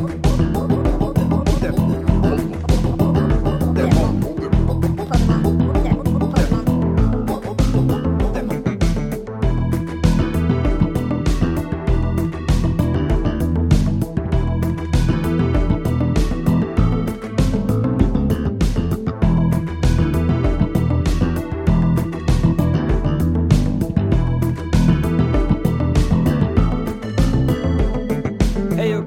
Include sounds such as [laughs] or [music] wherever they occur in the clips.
Hej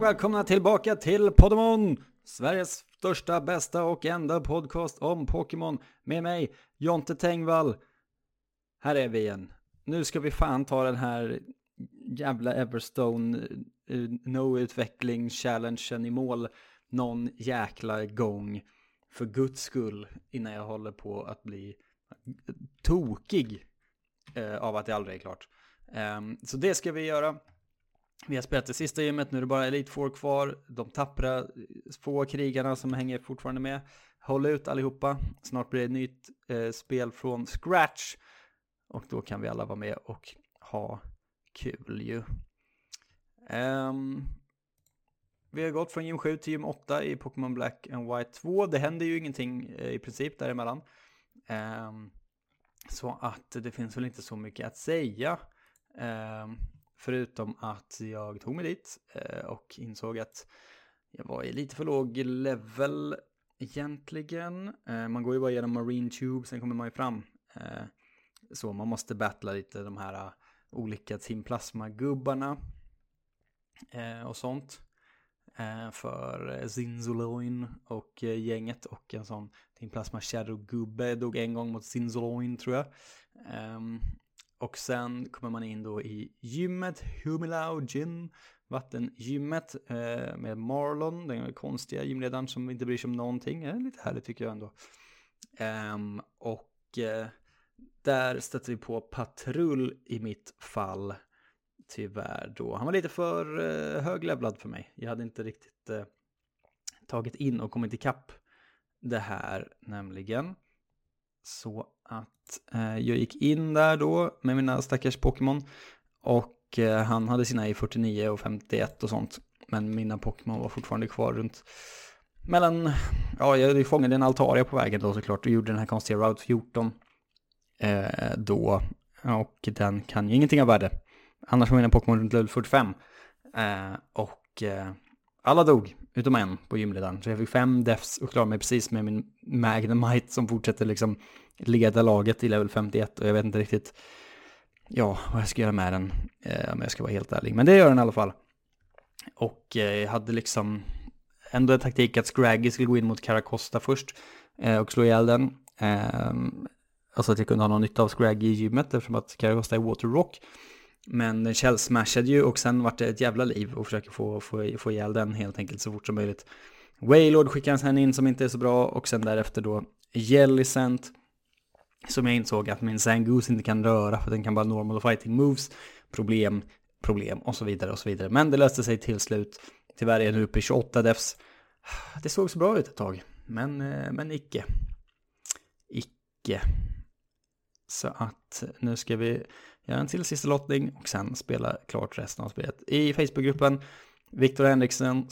och välkomna tillbaka till Podemon! Sveriges största, bästa och enda podcast om Pokémon med mig, Jonte Tengvall. Här är vi igen. Nu ska vi fan ta den här jävla Everstone eh, no-utveckling challengen i mål någon jäkla gång. För guds skull innan jag håller på att bli tokig eh, av att det aldrig är klart. Um, så det ska vi göra. Vi har spelat det sista gymmet, nu är det bara Elite Four kvar. De tappra eh, få krigarna som hänger fortfarande med. Håll ut allihopa. Snart blir det ett nytt eh, spel från scratch. Och då kan vi alla vara med och ha kul ju. Um, vi har gått från gym 7 till gym 8 i Pokémon Black and White 2. Det händer ju ingenting eh, i princip däremellan. Um, så att det finns väl inte så mycket att säga. Um, Förutom att jag tog mig dit eh, och insåg att jag var i lite för låg level egentligen. Eh, man går ju bara genom Marine Tube, sen kommer man ju fram. Eh, så man måste battla lite de här olika timplasmagubbarna Plasma-gubbarna och sånt. För Zinzoloin och gänget och en sån Team Plasma Shadow-gubbe dog en gång mot Zinzoloin tror jag. Ehm, och sen kommer man in då i gymmet, Humilau Gym, vattengymmet eh, med Marlon, den konstiga gymledaren som inte bryr sig om någonting. Eh, lite härligt tycker jag ändå. Um, och eh, där stötte vi på patrull i mitt fall. Tyvärr då. Han var lite för eh, höglevlad för mig. Jag hade inte riktigt eh, tagit in och kommit ikapp det här nämligen. Så att eh, jag gick in där då med mina stackars Pokémon. Och eh, han hade sina i 49 och 51 och sånt. Men mina Pokémon var fortfarande kvar runt mellan, ja jag fångade en Altaria på vägen då såklart och gjorde den här konstiga Route 14 eh, då. Och den kan ju ingenting av värde. Annars var mina Pokémon runt level 45. Eh, och eh, alla dog, utom en på gymledaren. Så jag fick fem defs och klarade mig precis med min Magnemite som fortsätter liksom leda laget i level 51. Och jag vet inte riktigt, ja, vad jag ska göra med den, eh, om jag ska vara helt ärlig. Men det gör den i alla fall. Och eh, jag hade liksom ändå en taktik att Scraggy skulle gå in mot Caracosta först eh, och slå ihjäl den. Eh, alltså att jag kunde ha någon nytta av Scraggy i gymmet eftersom att Caracosta är Water Rock. Men den källsmashade ju och sen vart det ett jävla liv och försöker få, få, få ihjäl den helt enkelt så fort som möjligt. Waylord skickar han in som inte är så bra och sen därefter då Jellicent. Som jag insåg att min Zangoose inte kan röra för den kan bara normal fighting moves. Problem, problem och så vidare och så vidare. Men det löste sig till slut. Tyvärr är jag nu uppe i 28 defs. Det såg så bra ut ett tag. Men, eh, men icke. Icke. Så att nu ska vi göra en till sista lottning och sen spela klart resten av spelet. I Facebookgruppen, Viktor Henriksson,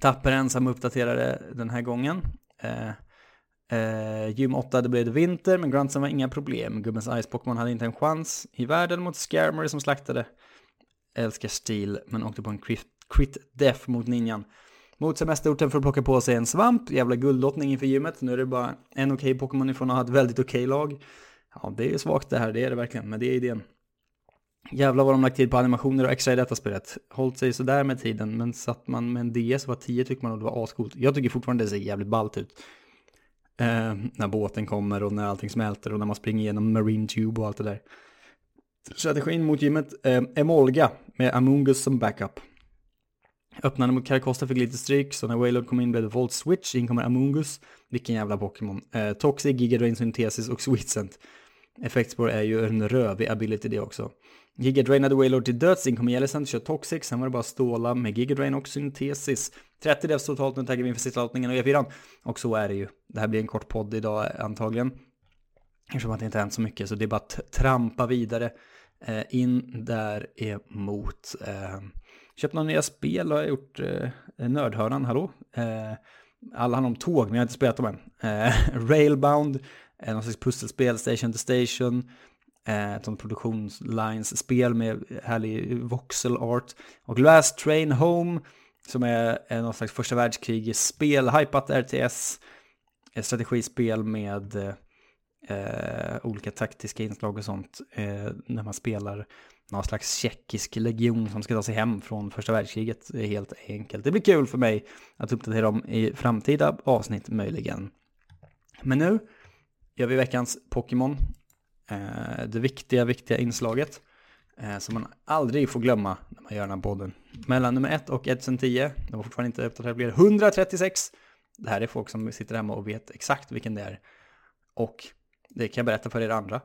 tapper ensam uppdaterade den här gången. Eh, eh, gym 8, det blev det vinter, men Grantsen var inga problem. Gubbens Ice Pokémon hade inte en chans i världen mot Skarmory som slaktade. Älskar stil, men åkte på en crit, crit death mot ninjan. Mot semesterorten för att plocka på sig en svamp, jävla guldlottning inför gymmet. Nu är det bara en okej okay Pokémon ifrån att ha ett väldigt okej okay lag. Ja, det är svagt det här, det är det verkligen, men det är idén. Jävlar vad de lagt tid på animationer och extra i detta spelet. Hållt sig sådär med tiden, men satt man med en DS var 10 tyckte man nog det var ascoolt. Jag tycker fortfarande det ser jävligt ballt ut. Eh, när båten kommer och när allting smälter och när man springer igenom Marine Tube och allt det där. Strategin mot gymmet, eh, Emolga med Amungus som backup. Öppnade mot Karakosta fick lite stryk, så när Waylord kom in blev det Volt Switch, in kommer Amungus. Vilken jävla Pokémon. Eh, Toxic, Gigadrain Synthesis och Sweetscent. Effektspår är ju en rövig ability det också. Giga drainade till döds, inkommer Jellicent, kör Toxic, sen var det bara ståla med Giga Drain och syntesis. 30 devs totalt, nu taggar vi inför sista lottningen och E4. Och så är det ju. Det här blir en kort podd idag antagligen. Eftersom att det inte hänt så mycket, så det är bara att trampa vidare. Eh, in där emot. Eh, köpt några nya spel har jag gjort. Eh, nördhörnan, hallå? Eh, alla handlar om tåg, men jag har inte spelat dem än. Eh, [laughs] Railbound, Eh, någon slags pusselspel, Station to Station, eh, ett sånt produktionslines-spel med härlig voxel art. Och Last Train Home, som är, eh, någon slags första världskrigsspel, hypat RTS, ett strategispel med eh, olika taktiska inslag och sånt eh, när man spelar någon slags tjeckisk legion som ska ta sig hem från första världskriget helt enkelt. Det blir kul för mig att uppdatera dem i framtida avsnitt möjligen. Men nu gör vi veckans Pokémon. Eh, det viktiga, viktiga inslaget eh, som man aldrig får glömma när man gör den här podden. Mellan nummer 1 och 1010, det var fortfarande inte uppdaterat, blir 136. Det här är folk som sitter hemma och vet exakt vilken det är. Och det kan jag berätta för er andra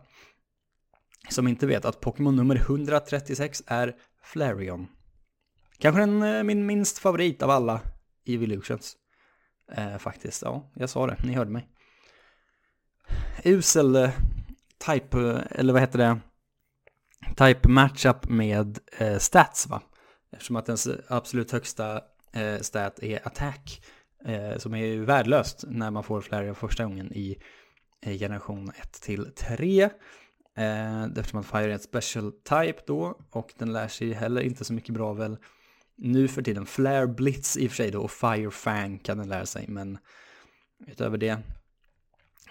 som inte vet att Pokémon nummer 136 är Flareon. Kanske den, eh, min minst favorit av alla Evolutions. Eh, faktiskt, ja, jag sa det, ni hörde mig. Usel eh, type, eh, eller vad heter det? Type matchup med eh, stats va? Eftersom att ens absolut högsta eh, stat är attack. Eh, som är ju värdelöst när man får Flareon första gången i generation 1 till 3. Eh, eftersom att Fire är ett special type då och den lär sig heller inte så mycket bra väl nu för tiden. Flare Blitz i och för sig då och Fire Fang kan den lära sig men utöver det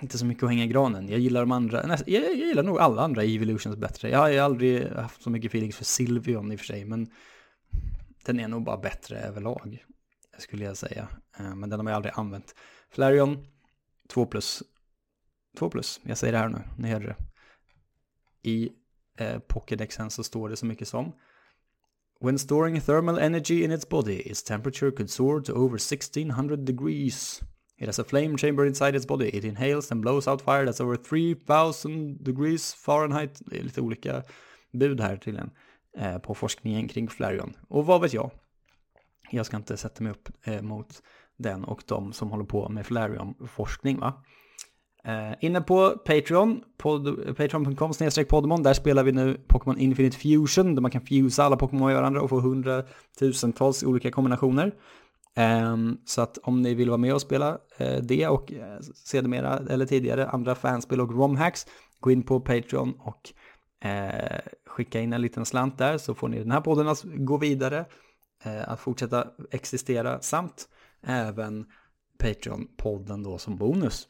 inte så mycket att hänga i granen. Jag gillar de andra, nej, jag, jag gillar nog alla andra Evolutions bättre. Jag har ju aldrig haft så mycket feelings för Silvion i och för sig men den är nog bara bättre överlag skulle jag säga. Eh, men den har jag aldrig använt. Flareon 2 plus. 2 plus, jag säger det här nu, ni hörde det i eh, Pokédexen så står det så mycket som When storing thermal energy in its body, its temperature could soar to over 1600 degrees. It has a flame chamber inside its body. It inhales and blows out fire that's over 3000 degrees Fahrenheit. Det är lite olika bud här tydligen eh, på forskningen kring Flareon. Och vad vet jag? Jag ska inte sätta mig upp eh, mot den och de som håller på med Flareon-forskning va? Eh, inne på Patreon, pod, patreon.com podemon, där spelar vi nu Pokémon Infinite Fusion, där man kan fusa alla Pokémon med varandra och få hundratusentals olika kombinationer. Ehm, så att om ni vill vara med och spela eh, det och eh, sedermera eller tidigare andra fanspel och romhacks, gå in på Patreon och eh, skicka in en liten slant där så får ni den här podden att gå vidare, att fortsätta existera samt även Patreon-podden då som bonus.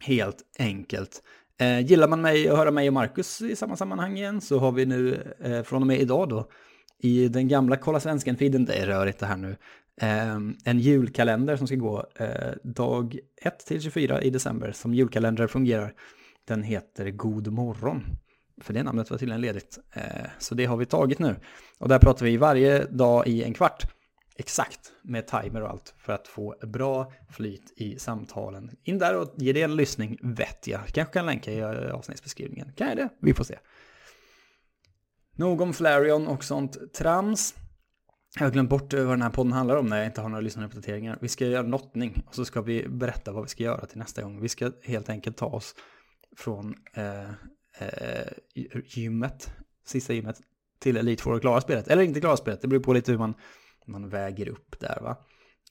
Helt enkelt. Eh, gillar man mig och höra mig och Marcus i samma sammanhang igen så har vi nu eh, från och med idag då i den gamla Kolla Svensken-feeden, det är rörigt det här nu, Ehm, en julkalender som ska gå eh, dag 1 till 24 i december som julkalender fungerar. Den heter God morgon. För det namnet var tydligen ledigt. Eh, så det har vi tagit nu. Och där pratar vi varje dag i en kvart exakt med timer och allt för att få bra flyt i samtalen. In där och ge det en lyssning vet jag. Kanske kan länka i eh, avsnittsbeskrivningen. Kan jag det? Vi får se. Nog om Flarion och sånt trams. Jag har glömt bort eh, vad den här podden handlar om när jag inte har några lyssnaruppdateringar. Vi ska göra lottning och så ska vi berätta vad vi ska göra till nästa gång. Vi ska helt enkelt ta oss från eh, eh, gymmet, sista gymmet, till Elite Four och klara spelet. Eller inte klara spelet, det beror på lite hur man man väger upp där va.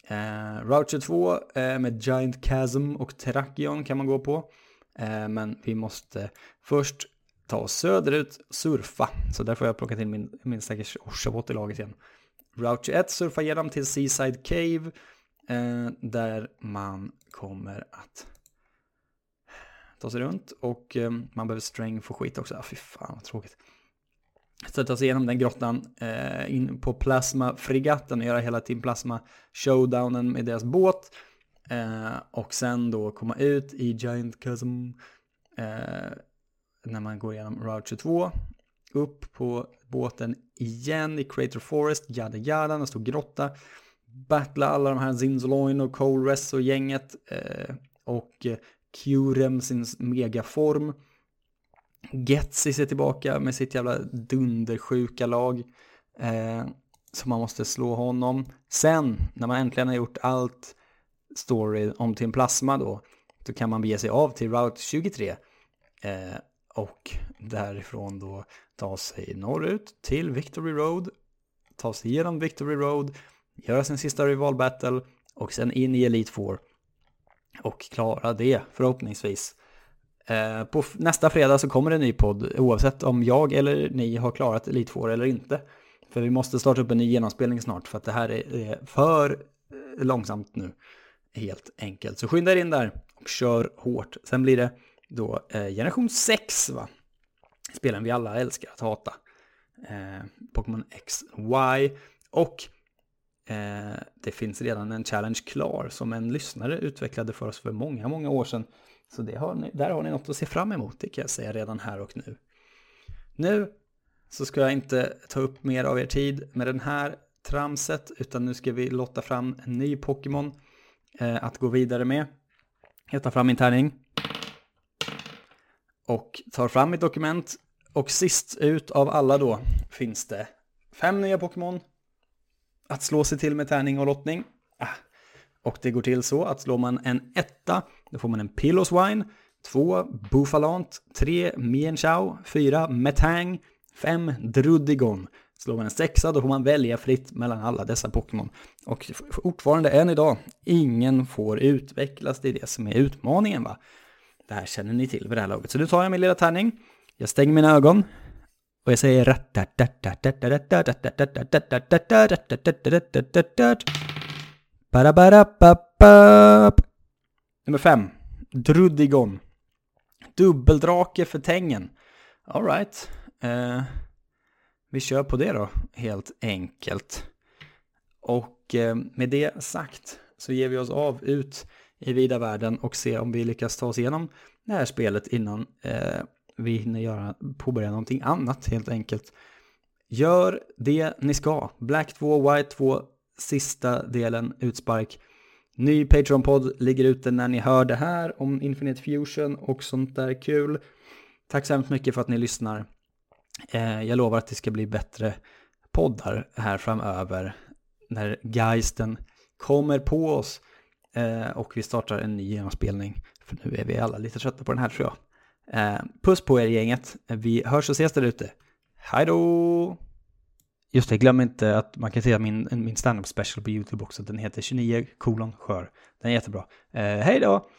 Eh, Router 2 eh, med Giant Chasm och Terrakion kan man gå på. Eh, men vi måste först ta oss söderut, surfa. Så där får jag plocka till min, min stackars Orsabot i laget igen. Route 21 surfar igenom till Seaside Cave. Eh, där man kommer att ta sig runt och eh, man behöver sträng för skit också. Ah, fy fan vad tråkigt sätta sig igenom den grottan eh, in på plasma-fregatten och göra hela Team Plasma showdownen med deras båt. Eh, och sen då komma ut i Giant Chasm eh, när man går igenom Route 22. Upp på båten igen i Crater Forest, jada jada, en stor grotta. Battla alla de här Zinzoloin och Colress och gänget. Eh, och eh, Curem sin megaform. Getsi är tillbaka med sitt jävla dundersjuka lag. Eh, så man måste slå honom. Sen, när man äntligen har gjort allt story om Tim plasma då, då kan man bege sig av till Route 23. Eh, och därifrån då ta sig norrut till Victory Road, ta sig igenom Victory Road, göra sin sista rival battle och sen in i Elite Four och klara det förhoppningsvis. Eh, på nästa fredag så kommer det en ny podd oavsett om jag eller ni har klarat Elite Four eller inte. För vi måste starta upp en ny genomspelning snart för att det här är för eh, långsamt nu. Helt enkelt. Så skynda er in där och kör hårt. Sen blir det då eh, generation 6 va? Spelen vi alla älskar att hata. Eh, Pokémon X, Y och eh, det finns redan en challenge klar som en lyssnare utvecklade för oss för många, många år sedan. Så det har ni, där har ni något att se fram emot, det kan jag säga redan här och nu. Nu så ska jag inte ta upp mer av er tid med den här tramset, utan nu ska vi lotta fram en ny Pokémon eh, att gå vidare med. Jag tar fram min tärning. Och tar fram mitt dokument. Och sist ut av alla då finns det fem nya Pokémon. Att slå sig till med tärning och lottning. Ah. Och det går till så att slår man en etta, då får man en Piloswine. Två Buffalant. Tre Mienshao. Fyra Metang. Fem Drudigon. Slår man en sexa då får man välja fritt mellan alla dessa Pokémon. Och fortfarande än idag, ingen får utvecklas. Det är det som är utmaningen va. Det här känner ni till vid det här laget. Så nu tar jag min lilla tärning. Jag stänger mina ögon. Och jag säger... Nummer fem. Druddigon. Dubbeldrake för tängen. Alright. Eh, vi kör på det då, helt enkelt. Och eh, med det sagt så ger vi oss av ut i vida världen och se om vi lyckas ta oss igenom det här spelet innan eh, vi hinner göra, påbörja någonting annat helt enkelt. Gör det ni ska. Black 2, White 2, sista delen, utspark. Ny Patreon-podd ligger ute när ni hör det här om Infinite Fusion och sånt där kul. Tack så hemskt mycket för att ni lyssnar. Eh, jag lovar att det ska bli bättre poddar här framöver när geisten kommer på oss Eh, och vi startar en ny genomspelning. För nu är vi alla lite trötta på den här tror jag. Eh, puss på er gänget. Vi hörs och ses där ute. Hej då! Just det, glöm inte att man kan se min, min stand-up special på YouTube också. Den heter 29 kolon skör. Den är jättebra. Eh, hej då!